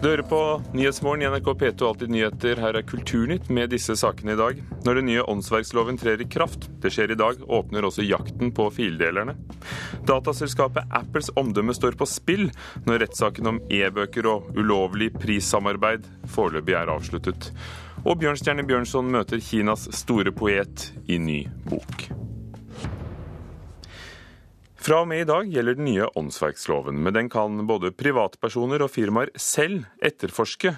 Du hører på Nyhetsmorgen i NRK P2 Alltid nyheter. Her er Kulturnytt med disse sakene i dag. Når den nye åndsverksloven trer i kraft, det skjer i dag, åpner også jakten på fildelerne. Dataselskapet Apples omdømme står på spill når rettssaken om e-bøker og ulovlig prissamarbeid foreløpig er avsluttet. Og Bjørnstjerne Bjørnson møter Kinas store poet i ny bok. Fra og med i dag gjelder den nye åndsverksloven. Med den kan både privatpersoner og firmaer selv etterforske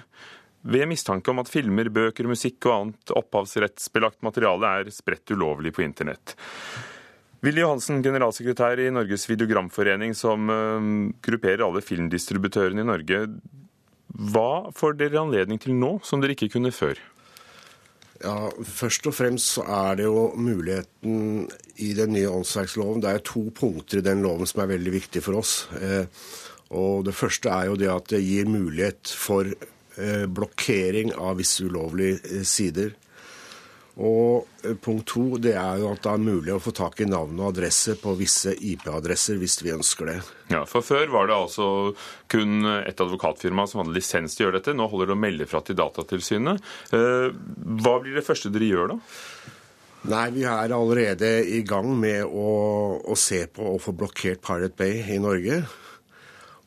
ved mistanke om at filmer, bøker, musikk og annet opphavsrettsbelagt materiale er spredt ulovlig på internett. Willy Johansen, generalsekretær i Norges videogramforening, som eh, grupperer alle filmdistributørene i Norge. Hva får dere anledning til nå, som dere ikke kunne før? Ja, Først og fremst så er det jo muligheten i den nye åndsverksloven. Det er to punkter i den loven som er veldig viktige for oss. Eh, og Det første er jo det at det gir mulighet for eh, blokkering av visse ulovlige eh, sider. Og eh, punkt to det er jo at det er mulig å få tak i navn og adresse på visse IP-adresser hvis vi ønsker det. Ja, for Før var det altså kun et advokatfirma som hadde lisens til å gjøre dette. Nå holder det å melde fra til Datatilsynet. Eh, hva blir det første dere gjør da? Nei, Vi er allerede i gang med å, å se på å få blokkert Pirate Bay i Norge.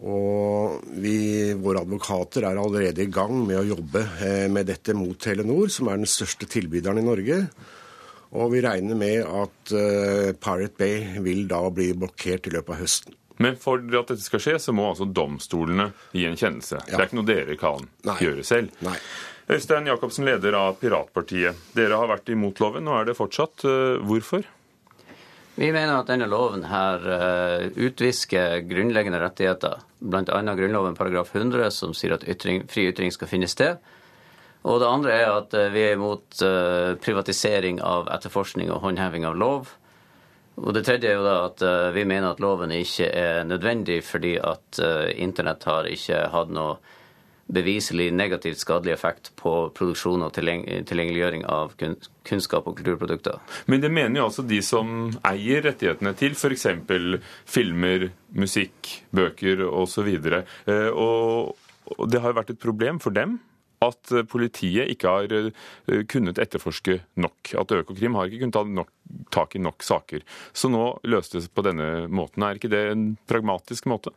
Og vi, våre advokater er allerede i gang med å jobbe eh, med dette mot Telenor, som er den største tilbyderen i Norge. Og vi regner med at uh, Pirate Bay vil da bli blokkert i løpet av høsten. Men for at dette skal skje, så må altså domstolene gi en kjennelse. Ja. Det er ikke noe dere kan Nei. gjøre selv. Nei. Øystein Jacobsen, leder av Piratpartiet. Dere har vært imot loven, nå er det fortsatt. Eh, hvorfor? Vi mener at denne loven her uh, utvisker grunnleggende rettigheter, bl.a. Grunnloven paragraf 100, som sier at ytring, fri ytring skal finne sted. Og det andre er at uh, vi er imot uh, privatisering av etterforskning og håndheving av lov. Og det tredje er jo da at vi mener at loven ikke er nødvendig fordi at internett har ikke hatt noe beviselig negativt skadelig effekt på produksjon og tilgjengeliggjøring av kunnskap og kulturprodukter. Men det mener jo altså de som eier rettighetene til f.eks. filmer, musikk, bøker osv. Eh, og det har jo vært et problem for dem at politiet ikke har eh, kunnet etterforske nok. At Økokrim har ikke kunnet ta nok, tak i nok saker. Så nå løstes det på denne måten. Er ikke det en pragmatisk måte?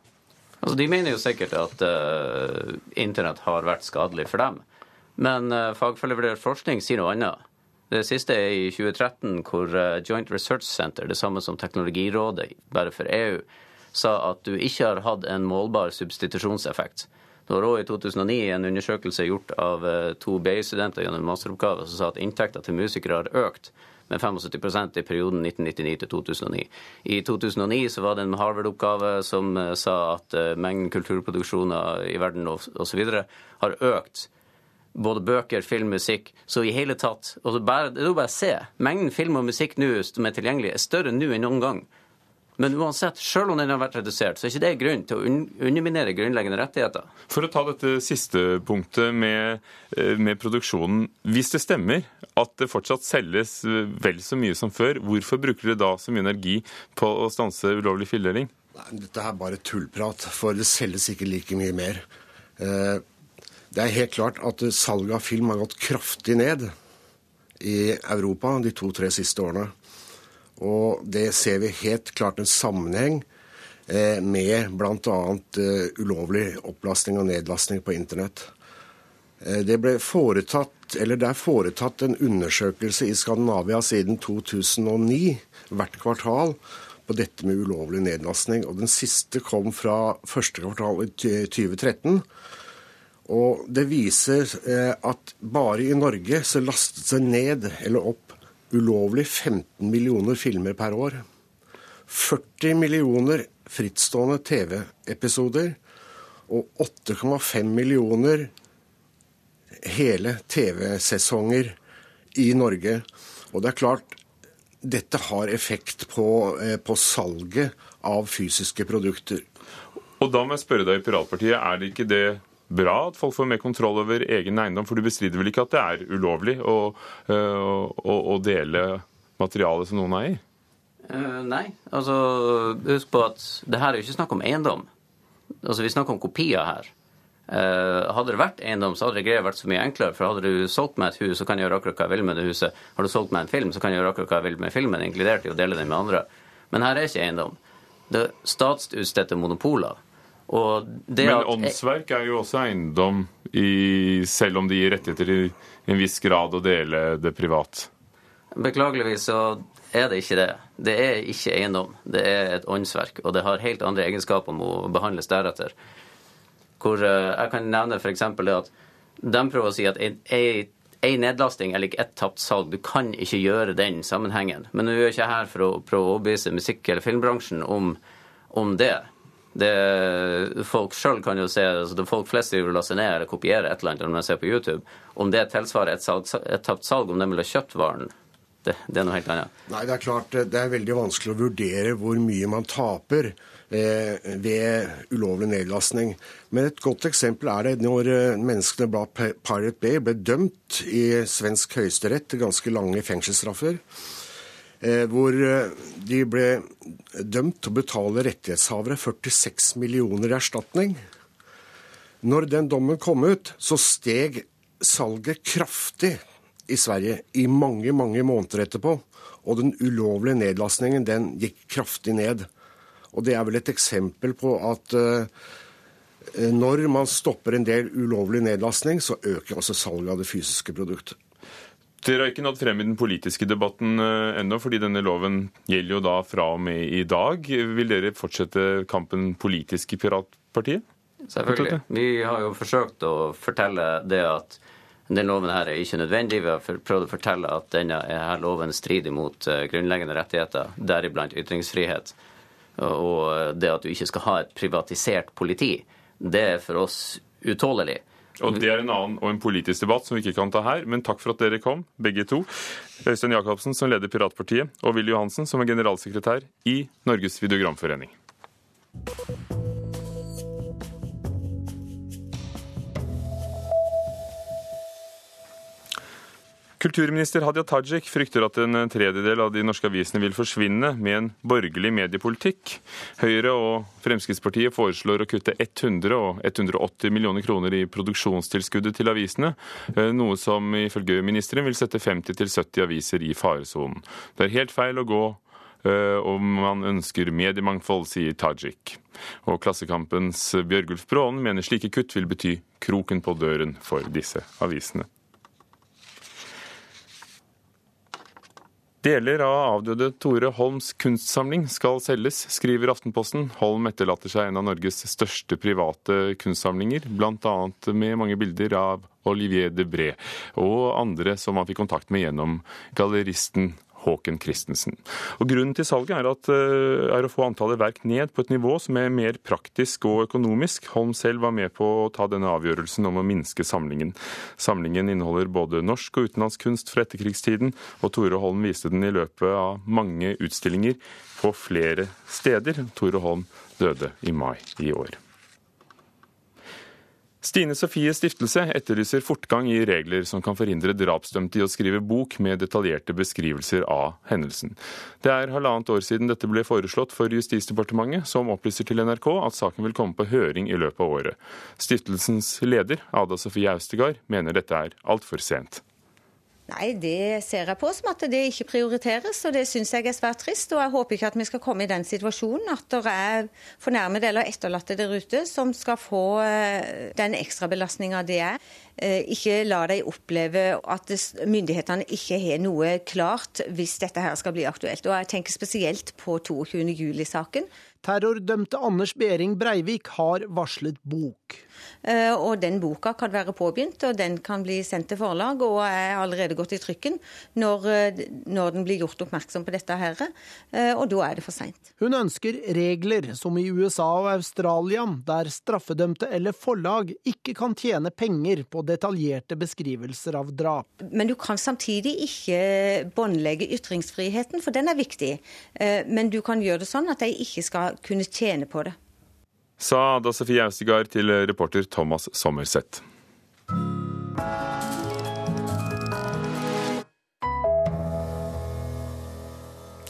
Altså, De mener jo sikkert at uh, internett har vært skadelig for dem. Men uh, fagfellevurdert forskning sier noe annet. Det siste er i 2013, hvor uh, Joint Research Center, det samme som Teknologirådet bare for EU, sa at du ikke har hatt en målbar substitusjonseffekt. Det var òg i 2009 en undersøkelse gjort av to BI-studenter gjennom masteroppgave som sa at inntekter til musikere har økt med 75% i perioden 1999 til 2009. I 2009 så var det en Harvard-oppgave som eh, sa at eh, mengden kulturproduksjoner i verden osv. har økt. Både bøker, film, musikk. Så i hele tatt og Det er jo bare å se. Mengden film og musikk nå som er tilgjengelig, er større nå enn noen gang. Men uansett, selv om den har vært redusert, så er ikke det grunn til å underminere grunnleggende rettigheter. For å ta dette siste punktet med, eh, med, produksjonen. Hvis det stemmer at det fortsatt selges eh, vel så mye som før, hvorfor bruker dere da så mye energi på å stanse ulovlig fildeling? Dette er bare tullprat, for det selges ikke like mye mer. Eh, det er helt klart at salget av film har gått kraftig ned i Europa de to-tre siste årene. Og det ser vi helt klart en sammenheng eh, med bl.a. Eh, ulovlig opplastning og nedlastning på internett. Eh, det ble foretatt, eller det er foretatt en undersøkelse i Skandinavia siden 2009, hvert kvartal, på dette med ulovlig nedlastning. Og den siste kom fra første kvartal i 2013. Og det viser at bare i Norge så lastet det ned eller opp ulovlig 15 millioner filmer per år. 40 millioner frittstående TV-episoder og 8,5 millioner hele TV-sesonger i Norge. Og det er klart, dette har effekt på, eh, på salget av fysiske produkter. Og da må jeg spørre deg i Piratpartiet, er det ikke det bra at folk får mer kontroll over egen eiendom? For du bestrider vel ikke at det er ulovlig å, å, å dele materiale som noen eier? Uh, nei. Altså, husk på at det her er jo ikke snakk om eiendom. Altså, Vi snakker om kopier her. Uh, hadde det vært eiendom, så hadde greia vært så mye enklere. For hadde du solgt meg et hus, så kan jeg gjøre akkurat hva jeg vil med det huset. Har du solgt meg en film, så kan jeg gjøre akkurat hva jeg vil med filmen, inkludert i å dele den med andre. Men her er ikke eiendom. Det er statsutstedte monopoler. Men åndsverk er jo også eiendom, i, selv om det gir rettigheter i en viss grad å dele det privat? Beklageligvis så er det ikke det. Det er ikke eiendom. Det er et åndsverk, og det har helt andre egenskaper om å behandles deretter. Hvor uh, Jeg kan nevne f.eks. det at de prøver å si at ei, ei nedlasting eller ett tapt salg, du kan ikke gjøre den sammenhengen. Men nå er jeg ikke her for å prøve å overbevise musikk- eller filmbransjen om, om det. Det, folk sjøl kan jo se, altså folk flest vil laste ned eller kopiere et eller annet når de ser på YouTube. Om det tilsvarer et, salg, et tapt salg, om de ville kjøpt varen, det, det, er noe helt annet. Nei, det er klart det er veldig vanskelig å vurdere hvor mye man taper eh, ved ulovlig nedlastning. Men et godt eksempel er det når eh, menneskene bak Pirate Bay ble dømt i svensk høyesterett til ganske lange fengselsstraffer. Eh, hvor eh, de ble dømt til å betale rettighetshavere 46 millioner i erstatning. Når den dommen kom ut, så steg salget kraftig i Sverige i mange, mange måneder etterpå. Og den ulovlige nedlastningen den gikk kraftig ned. Og det er vel et eksempel på at uh, når man stopper en del ulovlig nedlastning, så øker også salget av det fysiske produktet. Dere har ikke nådd frem i den politiske debatten uh, ennå, fordi denne loven gjelder jo da fra og med i dag. Vil dere fortsette kampen politisk i Piratpartiet? Selvfølgelig. Vi har jo forsøkt å fortelle det at denne loven her er ikke nødvendig. Vi har prøvd å fortelle at denne her loven strider mot uh, grunnleggende rettigheter, deriblant ytringsfrihet. Og det at du ikke skal ha et privatisert politi, det er for oss utålelig. Og Det er en annen og en politisk debatt som vi ikke kan ta her, men takk for at dere kom, begge to. Øystein Jacobsen, som leder Piratpartiet, og Willy Johansen, som er generalsekretær i Norges videogramforening. Kulturminister Hadia Tajik frykter at en tredjedel av de norske avisene vil forsvinne med en borgerlig mediepolitikk. Høyre og Fremskrittspartiet foreslår å kutte 100 og 180 millioner kroner i produksjonstilskuddet til avisene, eh, noe som ifølge ministeren vil sette 50-70 aviser i faresonen. Det er helt feil å gå eh, om man ønsker mediemangfold, sier Tajik. Og Klassekampens Bjørgulf Braanen mener slike kutt vil bety kroken på døren for disse avisene. Deler av avdøde Tore Holms kunstsamling skal selges, skriver Aftenposten. Holm etterlater seg en av Norges største private kunstsamlinger, bl.a. med mange bilder av Olivier Debré og andre som han fikk kontakt med gjennom galleristen Håken Christensen. Og Grunnen til salget er, at, eh, er, å få antallet verk ned på et nivå som er mer praktisk og økonomisk. Holm selv var med på å ta denne avgjørelsen om å minske samlingen. Samlingen inneholder både norsk og utenlandsk kunst fra etterkrigstiden, og Tore Holm viste den i løpet av mange utstillinger på flere steder. Tore Holm døde i mai i år. Stine Sofies stiftelse etterlyser fortgang i regler som kan forhindre drapsdømte i å skrive bok med detaljerte beskrivelser av hendelsen. Det er halvannet år siden dette ble foreslått for Justisdepartementet, som opplyser til NRK at saken vil komme på høring i løpet av året. Stiftelsens leder, Ada Sofie Austegard, mener dette er altfor sent. Nei, det ser jeg på som at det ikke prioriteres, og det syns jeg er svært trist. Og jeg håper ikke at vi skal komme i den situasjonen at det er fornærmede eller etterlatte der ute som skal få eh, den ekstrabelastninga det er. Eh, ikke la dem oppleve at myndighetene ikke har noe klart hvis dette her skal bli aktuelt. Og jeg tenker spesielt på 22. Terrordømte Anders Behring Breivik har varslet bok. Eh, og den boka kan være påbegynt, og den kan bli sendt til forlag og er allerede gått i trykken når, eh, når den blir gjort oppmerksom på dette her. Eh, og da er det for seint. Hun ønsker regler som i USA og Australia, der straffedømte eller forlag ikke kan tjene penger på detaljerte beskrivelser av drap. Men du kan samtidig ikke båndlegge ytringsfriheten, for den er viktig. Men du kan gjøre det sånn at de ikke skal kunne tjene på det. sa Ada Sofie Austegard til reporter Thomas Sommerseth.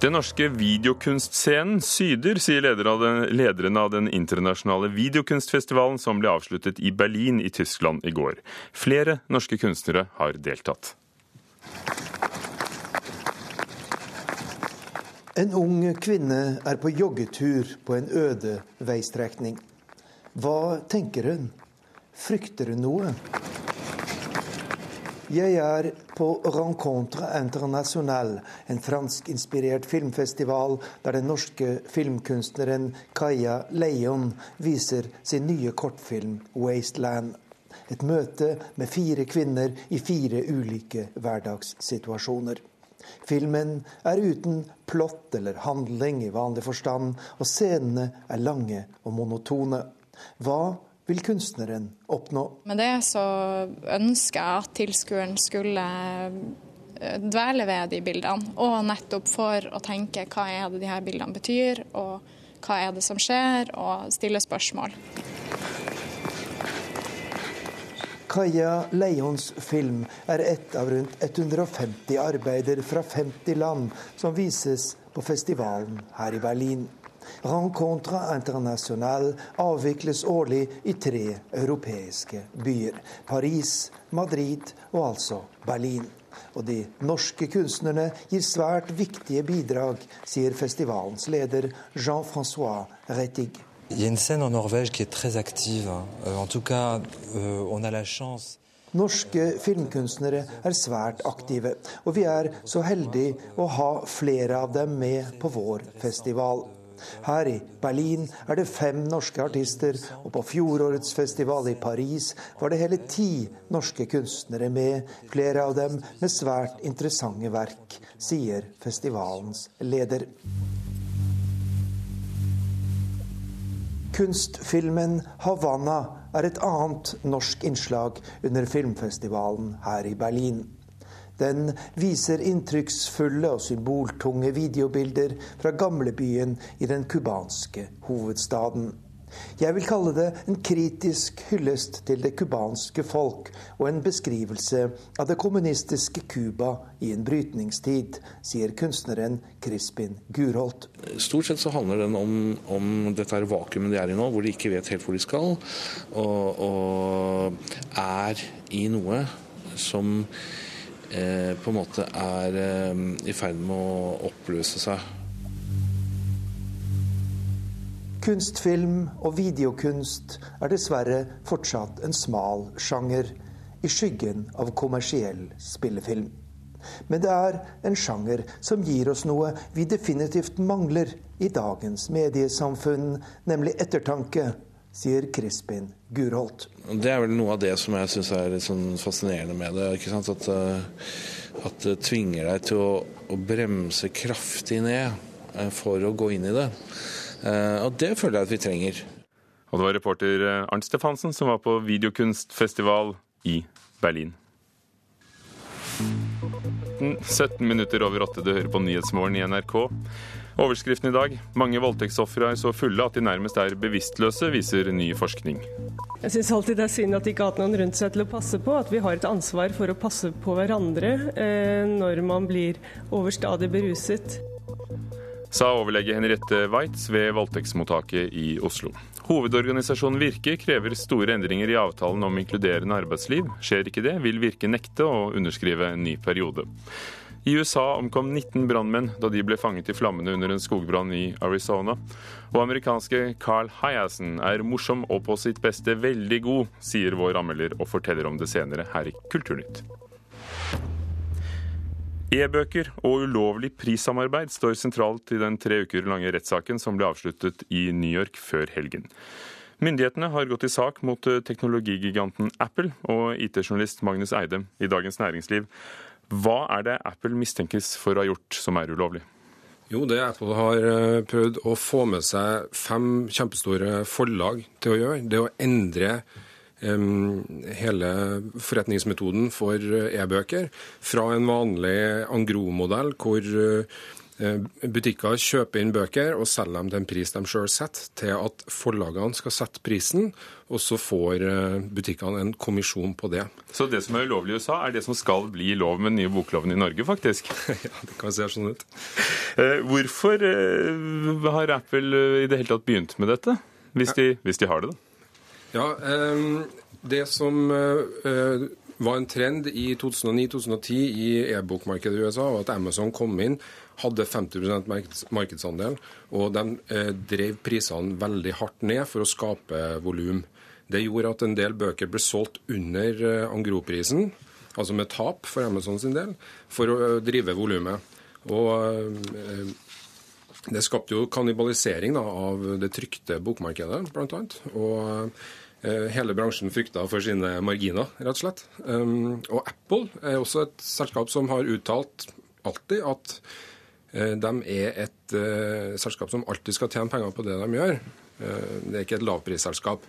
Den norske videokunstscenen syder, sier lederen av den internasjonale videokunstfestivalen som ble avsluttet i Berlin i Tyskland i går. Flere norske kunstnere har deltatt. En ung kvinne er på joggetur på en øde veistrekning. Hva tenker hun? Frykter hun noe? Jeg er på Rencontre Internationale, en franskinspirert filmfestival der den norske filmkunstneren Kaja Leion viser sin nye kortfilm 'Wasteland'. Et møte med fire kvinner i fire ulike hverdagssituasjoner. Filmen er uten plott eller handling i vanlig forstand, og scenene er lange og monotone. Hva vil kunstneren oppnå. Med det så ønsker jeg at tilskueren skulle eh, dvele ved de bildene, og nettopp for å tenke hva er det de her bildene betyr, og hva er det som skjer, og stille spørsmål. Kaja Leions film er ett av rundt 150 arbeider fra 50 land som vises på festivalen her i Berlin. Rencontre International avvikles årlig i tre europeiske byer. Paris, Madrid og altså Berlin. Og de norske kunstnerne gir svært viktige bidrag, sier festivalens leder Jean-François Rettig. Il y a une scène en Norvège qui est très active. Euh, en tout cas, euh, on a la chance Norske filmkunstnere er svært aktive, og vi er så heldige å ha flere av dem med på vår festival. Her i Berlin er det fem norske artister, og på fjorårets festival i Paris var det hele ti norske kunstnere med, flere av dem med svært interessante verk, sier festivalens leder. Kunstfilmen 'Havanna' er et annet norsk innslag under filmfestivalen her i Berlin. Den viser inntrykksfulle og symboltunge videobilder fra gamlebyen i den cubanske hovedstaden. Jeg vil kalle det en kritisk hyllest til det cubanske folk og en beskrivelse av det kommunistiske Cuba i en brytningstid, sier kunstneren Crispin Gurholt. Stort sett så handler den om, om dette vakuumet de er i nå, hvor de ikke vet helt hvor de skal, og, og er i noe som Eh, på en måte er eh, i ferd med å oppløse seg. Kunstfilm og videokunst er dessverre fortsatt en smal sjanger, i skyggen av kommersiell spillefilm. Men det er en sjanger som gir oss noe vi definitivt mangler i dagens mediesamfunn, nemlig ettertanke sier Crispin Gurholt. Det er vel noe av det som jeg syns er litt sånn fascinerende med det. ikke sant? At, eh, at, det tvinger deg til å, å, bremse kraftig ned eh, for å gå inn i det. Eh, og det føler jeg at vi trenger. Og det var reporter Arnt Stefansen som var på videokunstfestival i Berlin. 17 minutter over åtte, du hører på Nyhetsmorgen i NRK. Overskriften i dag mange voldtektsofre er så fulle at de nærmest er bevisstløse, viser ny forskning. Jeg syns alltid det er synd at de ikke har hatt noen rundt seg til å passe på. At vi har et ansvar for å passe på hverandre eh, når man blir overstadig beruset. Sa overlege Henriette Waitz ved voldtektsmottaket i Oslo. Hovedorganisasjonen Virke krever store endringer i avtalen om inkluderende arbeidsliv. Skjer ikke det, vil Virke nekte å underskrive en ny periode. I USA omkom 19 brannmenn da de ble fanget i flammene under en skogbrann i Arizona. Og amerikanske Carl Hyassen er morsom og på sitt beste veldig god, sier vår anmelder og forteller om det senere her i Kulturnytt. E-bøker og ulovlig prissamarbeid står sentralt i den tre uker lange rettssaken som ble avsluttet i New York før helgen. Myndighetene har gått i sak mot teknologigiganten Apple og IT-journalist Magnus Eide i Dagens Næringsliv. Hva er det Apple mistenkes for å ha gjort som er ulovlig? Jo, det Apple har eh, prøvd å få med seg fem kjempestore forlag til å gjøre, det å endre hele forretningsmetoden for eh, e-bøker fra en vanlig Angro-modell hvor Eh, butikker kjøper inn bøker og selger dem til en pris de sjøl setter, til at forlagene skal sette prisen, og så får eh, butikkene en kommisjon på det. Så det som er ulovlig i USA, er det som skal bli lov med den nye bokloven i Norge, faktisk? ja, det kan se sånn ut. Hvorfor har Apple i det hele tatt begynt med dette, hvis de, hvis de har det, da? Ja, det som var en trend i 2009-2010 i e-bokmarkedet i USA, var at Amazon kom inn hadde 50 markedsandel, og de eh, drev prisene veldig hardt ned for å skape volum. Det gjorde at en del bøker ble solgt under angroprisen, altså med tap for Amazon sin del, for å eh, drive volumet. Og eh, det skapte jo kannibalisering da, av det trykte bokmarkedet, bl.a. Og eh, hele bransjen frykta for sine marginer, rett og slett. Um, og Apple er også et selskap som har uttalt alltid at Eh, de er et uh, selskap som alltid skal tjene penger på det de gjør. Det er ikke et lavprisselskap.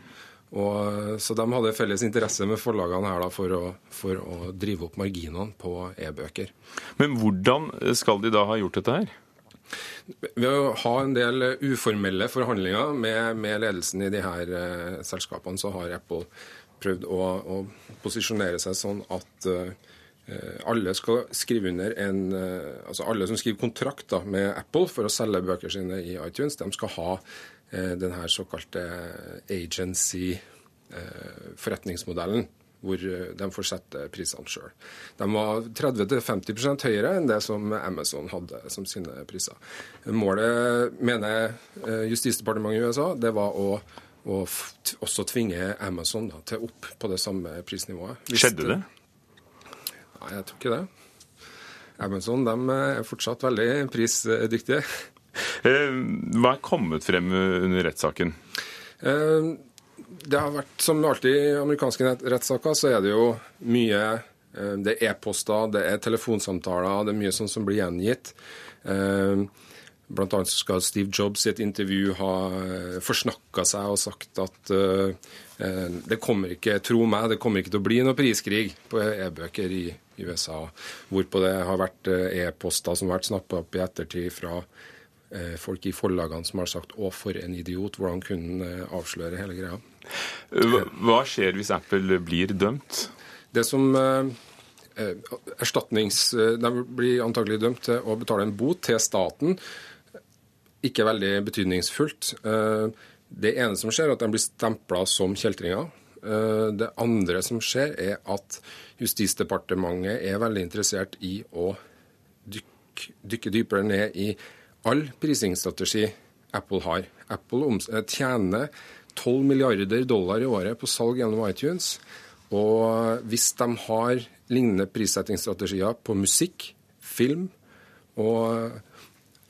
Og, så de hadde felles interesse med forlagene her da, for, å, for å drive opp marginene på e-bøker. Men hvordan skal de da ha gjort dette her? Ved å ha en del uformelle forhandlinger med, med ledelsen i de her uh, selskapene, så har Apple prøvd å, å posisjonere seg sånn at uh, Eh, alle skal skrive under en, eh, altså alle som skriver kontrakt da, med Apple for å selge bøker sine i iTunes, de skal ha eh, denne såkalte agency-forretningsmodellen. Hvor de får sette prisene sjøl. De var 30-50 høyere enn det som Amazon hadde som sine priser. Målet, mener Justisdepartementet i USA, det var å, å også tvinge Amazon da, til opp på det samme prisnivået. Hvis Skjedde det? Nei, jeg tror ikke det. Amazon de er fortsatt veldig prisdyktige. Eh, hva er kommet frem under rettssaken? Eh, det har vært, Som alltid i amerikanske rettssaker, så er det jo mye eh, Det er e-poster, det er telefonsamtaler, det er mye sånt som blir gjengitt. Blant annet skal Steve Jobs i et intervju ha forsnakka seg og sagt at det kommer ikke, tro meg, det kommer ikke til å bli noe priskrig på e-bøker i USA, hvorpå det har vært eh, e-poster som har vært snappa opp i ettertid fra eh, folk i forlagene som har sagt å, for en idiot', hvordan kunne han eh, avsløre hele greia. Hva skjer hvis Apple blir dømt? Det som erstatnings... De blir antagelig dømt til å betale en bot til staten. Ikke veldig betydningsfullt. Det ene som skjer, er at de blir stempla som kjeltringer. Det andre som skjer, er at Justisdepartementet er veldig interessert i å dykke, dykke dypere ned i all prisingsstrategi Apple har. Apple eh, tjener 12 milliarder dollar i året på salg gjennom iTunes. Og hvis de har lignende prissettingsstrategier på musikk, film og,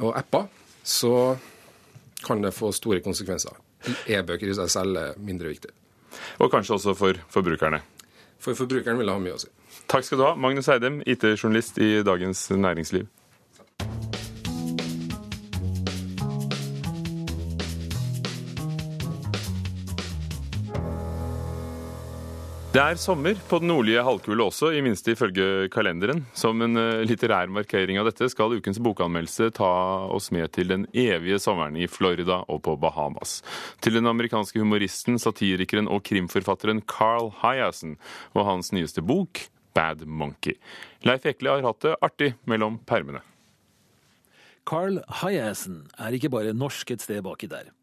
og apper, så kan det få store konsekvenser. E-bøker i seg selv er mindre viktig. Og kanskje også for forbrukerne. For forbrukeren vil det ha mye å si. Takk skal du ha, Magnus Eidem, IT-journalist i Dagens Næringsliv. Det er sommer på den nordlige halvkule også, i minste ifølge kalenderen. Som en eh, litterær markering av dette skal ukens bokanmeldelse ta oss med til den evige sommeren i Florida og på Bahamas. Til den amerikanske humoristen, satirikeren og krimforfatteren Carl Hyassen og hans nyeste bok Bad Monkey. Leif Ekle har hatt det artig mellom permene. Carl Hyassen er ikke bare norsk et sted baki der.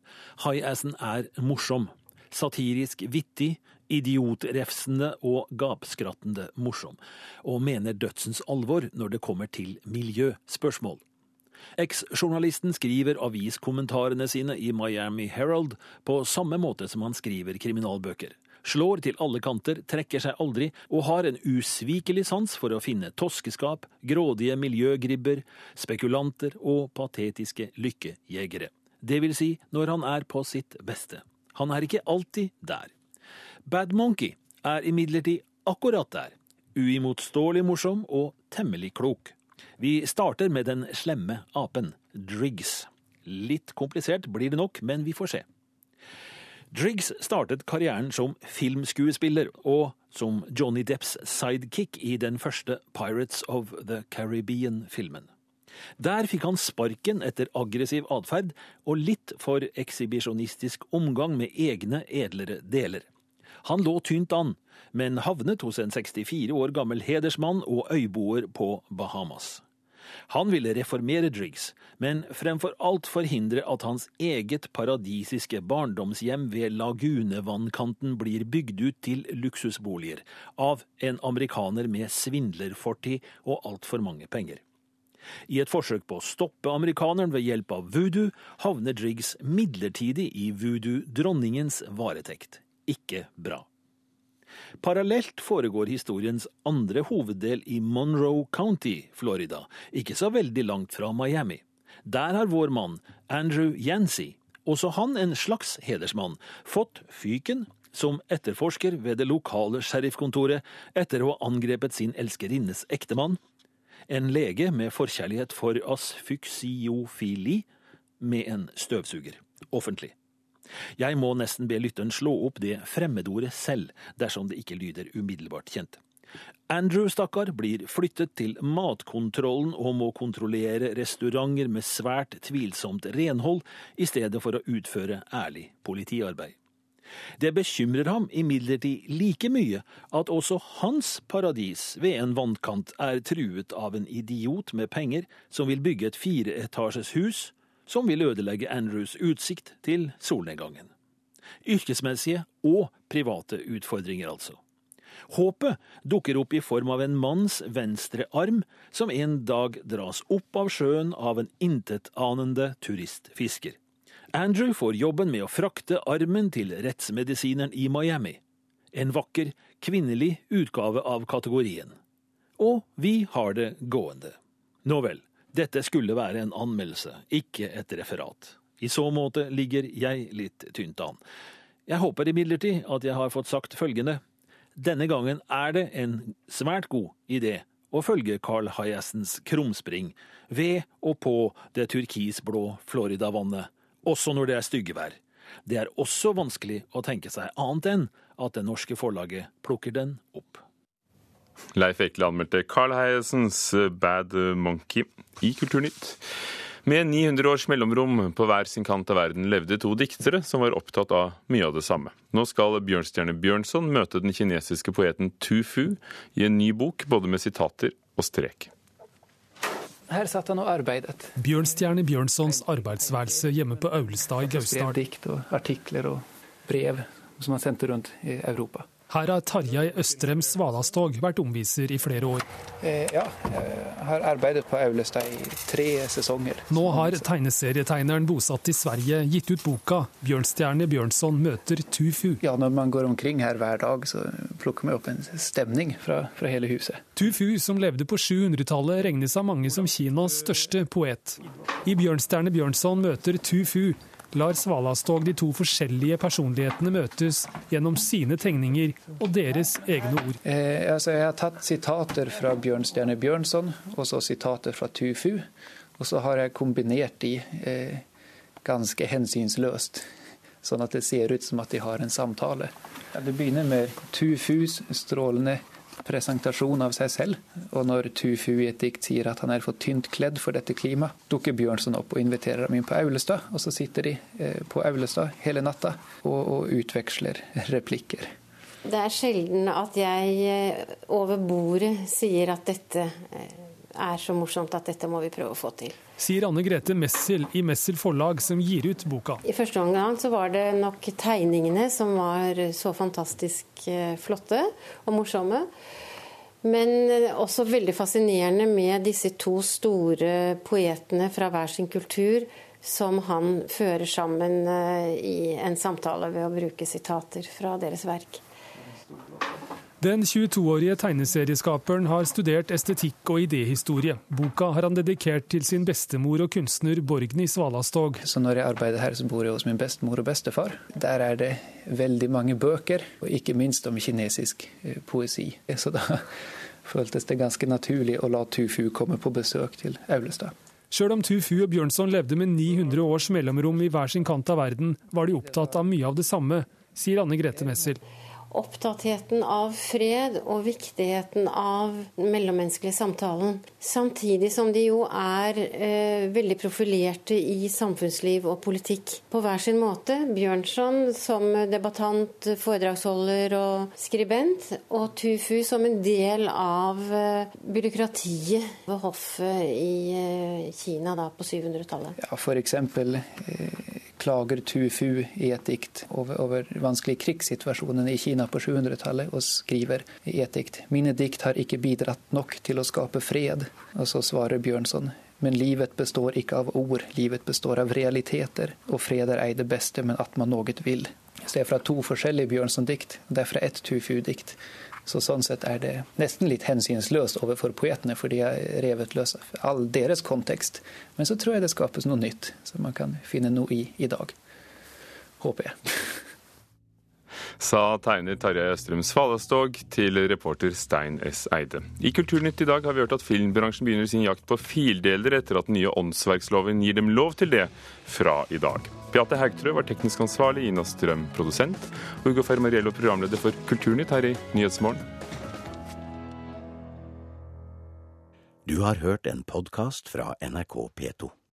Hyassen er morsom, satirisk vittig, idiotrefsende og gapskrattende morsom, og mener dødsens alvor når det kommer til miljøspørsmål. Eks-journalisten skriver aviskommentarene sine i Miami Herald på samme måte som han skriver kriminalbøker. Slår til alle kanter, trekker seg aldri, og har en usvikelig sans for å finne toskeskap, grådige miljøgribber, spekulanter og patetiske lykkejegere. Det vil si når han er på sitt beste. Han er ikke alltid der. Bad Monkey er imidlertid akkurat der. Uimotståelig morsom og temmelig klok. Vi starter med den slemme apen, Driggs. Litt komplisert blir det nok, men vi får se. Driggs startet karrieren som filmskuespiller og som Johnny Depps sidekick i den første Pirates of the Caribbean-filmen. Der fikk han sparken etter aggressiv atferd og litt for ekshibisjonistisk omgang med egne edlere deler. Han lå tynt an, men havnet hos en 64 år gammel hedersmann og øyboer på Bahamas. Han ville reformere Driggs, men fremfor alt forhindre at hans eget paradisiske barndomshjem ved lagunevannkanten blir bygd ut til luksusboliger av en amerikaner med svindlerfortid og altfor mange penger. I et forsøk på å stoppe amerikaneren ved hjelp av voodoo, havner Driggs midlertidig i voodoo-dronningens varetekt. Ikke bra. Parallelt foregår historiens andre hoveddel i Monroe County, Florida, ikke så veldig langt fra Miami. Der har vår mann, Andrew Yancy, også han en slags hedersmann, fått fyken som etterforsker ved det lokale sheriffkontoret etter å ha angrepet sin elskerinnes ektemann, en lege med forkjærlighet for asfyksiofili, med en støvsuger, offentlig. Jeg må nesten be lytteren slå opp det fremmedordet selv, dersom det ikke lyder umiddelbart kjent. Andrew, stakkar, blir flyttet til matkontrollen og må kontrollere restauranter med svært tvilsomt renhold, i stedet for å utføre ærlig politiarbeid. Det bekymrer ham imidlertid like mye at også hans paradis ved en vannkant er truet av en idiot med penger som vil bygge et fireetasjes hus som vil ødelegge Andrews utsikt til solnedgangen. Yrkesmessige og private utfordringer, altså. Håpet dukker opp i form av en manns venstre arm som en dag dras opp av sjøen av en intetanende turistfisker. Andrew får jobben med å frakte armen til rettsmedisineren i Miami. En vakker, kvinnelig utgave av kategorien. Og vi har det gående. Nå vel, dette skulle være en anmeldelse, ikke et referat. I så måte ligger jeg litt tynt an. Jeg håper imidlertid at jeg har fått sagt følgende. Denne gangen er det en svært god idé å følge Carl Hyacens krumspring ved og på det turkisblå Floridavannet, også når det er styggevær. Det er også vanskelig å tenke seg annet enn at det norske forlaget plukker den opp. Leif Ekle anmeldte Carl Heiesens Bad Monkey i Kulturnytt. Med 900 års mellomrom på hver sin kant av verden levde to diktere som var opptatt av mye av det samme. Nå skal Bjørnstjerne Bjørnson møte den kinesiske poeten Tu Fu i en ny bok, både med sitater og strek. Her satt han og arbeidet. Bjørnstjerne Bjørnsons arbeidsværelse hjemme på Aulestad i Gausdal. Skrev dikt og artikler og brev som han sendte rundt i Europa. Her har Tarjei Østrem Svalastog vært omviser i flere år. Eh, ja, jeg har arbeidet på Aulestad i tre sesonger. Nå har tegneserietegneren bosatt i Sverige gitt ut boka 'Bjørnstjerne Bjørnson møter Tufu'. Ja, når man går omkring her hver dag, så plukker man opp en stemning fra, fra hele huset. Tufu, som levde på 700-tallet, regnes av mange som Kinas største poet. I 'Bjørnstjerne Bjørnson møter Tufu' lar Svalastog de to forskjellige personlighetene møtes gjennom sine tegninger og deres egne ord. Eh, altså jeg har tatt sitater fra Bjørnstjerne Bjørnson og så sitater fra Tufu. Og så har jeg kombinert de eh, ganske hensynsløst, sånn at det ser ut som at de har en samtale. Ja, det begynner med Tufus strålende presentasjon av seg selv. Og når Tufu i et dikt sier at han er for tynt kledd for dette klimaet, dukker Bjørnson opp og inviterer ham inn på Aulestad. Og så sitter de eh, på Aulestad hele natta og, og utveksler replikker. Det er sjelden at jeg eh, over bordet sier at dette eh, er så morsomt at dette må vi prøve å få til. Sier Anne Grete Messel i Messel forlag, som gir ut boka. I første omgang så var det nok tegningene som var så fantastisk flotte og morsomme. Men også veldig fascinerende med disse to store poetene fra hver sin kultur som han fører sammen i en samtale ved å bruke sitater fra deres verk. Den 22-årige tegneserieskaperen har studert estetikk og idéhistorie. Boka har han dedikert til sin bestemor og kunstner Borgny Svalastog. Så når jeg arbeider her, så bor jeg hos min bestemor og bestefar. Der er det veldig mange bøker, og ikke minst om kinesisk poesi. Så da føltes det ganske naturlig å la Tufu komme på besøk til Aulestad. Sjøl om Tufu og Bjørnson levde med 900 års mellomrom i hver sin kant av verden, var de opptatt av mye av det samme, sier Anne Grete Messel. Opptattheten av fred og viktigheten av den mellommenneskelige samtalen. Samtidig som de jo er eh, veldig profilerte i samfunnsliv og politikk på hver sin måte. Bjørnson som debattant, foredragsholder og skribent, og Tufu som en del av eh, byråkratiet ved hoffet i eh, Kina da, på 700-tallet. Ja, for eksempel, eh, klager Tu Fu i et dikt over, over vanskelig krigssituasjonen i Kina på 700-tallet, og skriver i et dikt mine dikt har ikke bidratt nok til å skape fred. Og så svarer Bjørnson men livet består ikke av ord, livet består av realiteter, og fred er ei det beste, men at man noe vil. Så det er fra to forskjellige Bjørnson-dikt, det er fra ett Tu Fu-dikt. Så sånn sett er det nesten litt hensynsløst overfor poetene, for de har revet løs all deres kontekst. Men så tror jeg det skapes noe nytt, som man kan finne noe i i dag. Håper jeg. Sa tegner Tarjei Østrum Svalestog til reporter Stein S. Eide. I Kulturnytt i dag har vi hørt at filmbransjen begynner sin jakt på fildeler etter at den nye åndsverksloven gir dem lov til det fra i dag. Beate Haugtrø var teknisk ansvarlig, Ina Strøm produsent, og Ugo Fermariello programleder for Kulturnytt her i Nyhetsmorgen. Du har hørt en podkast fra NRK P2.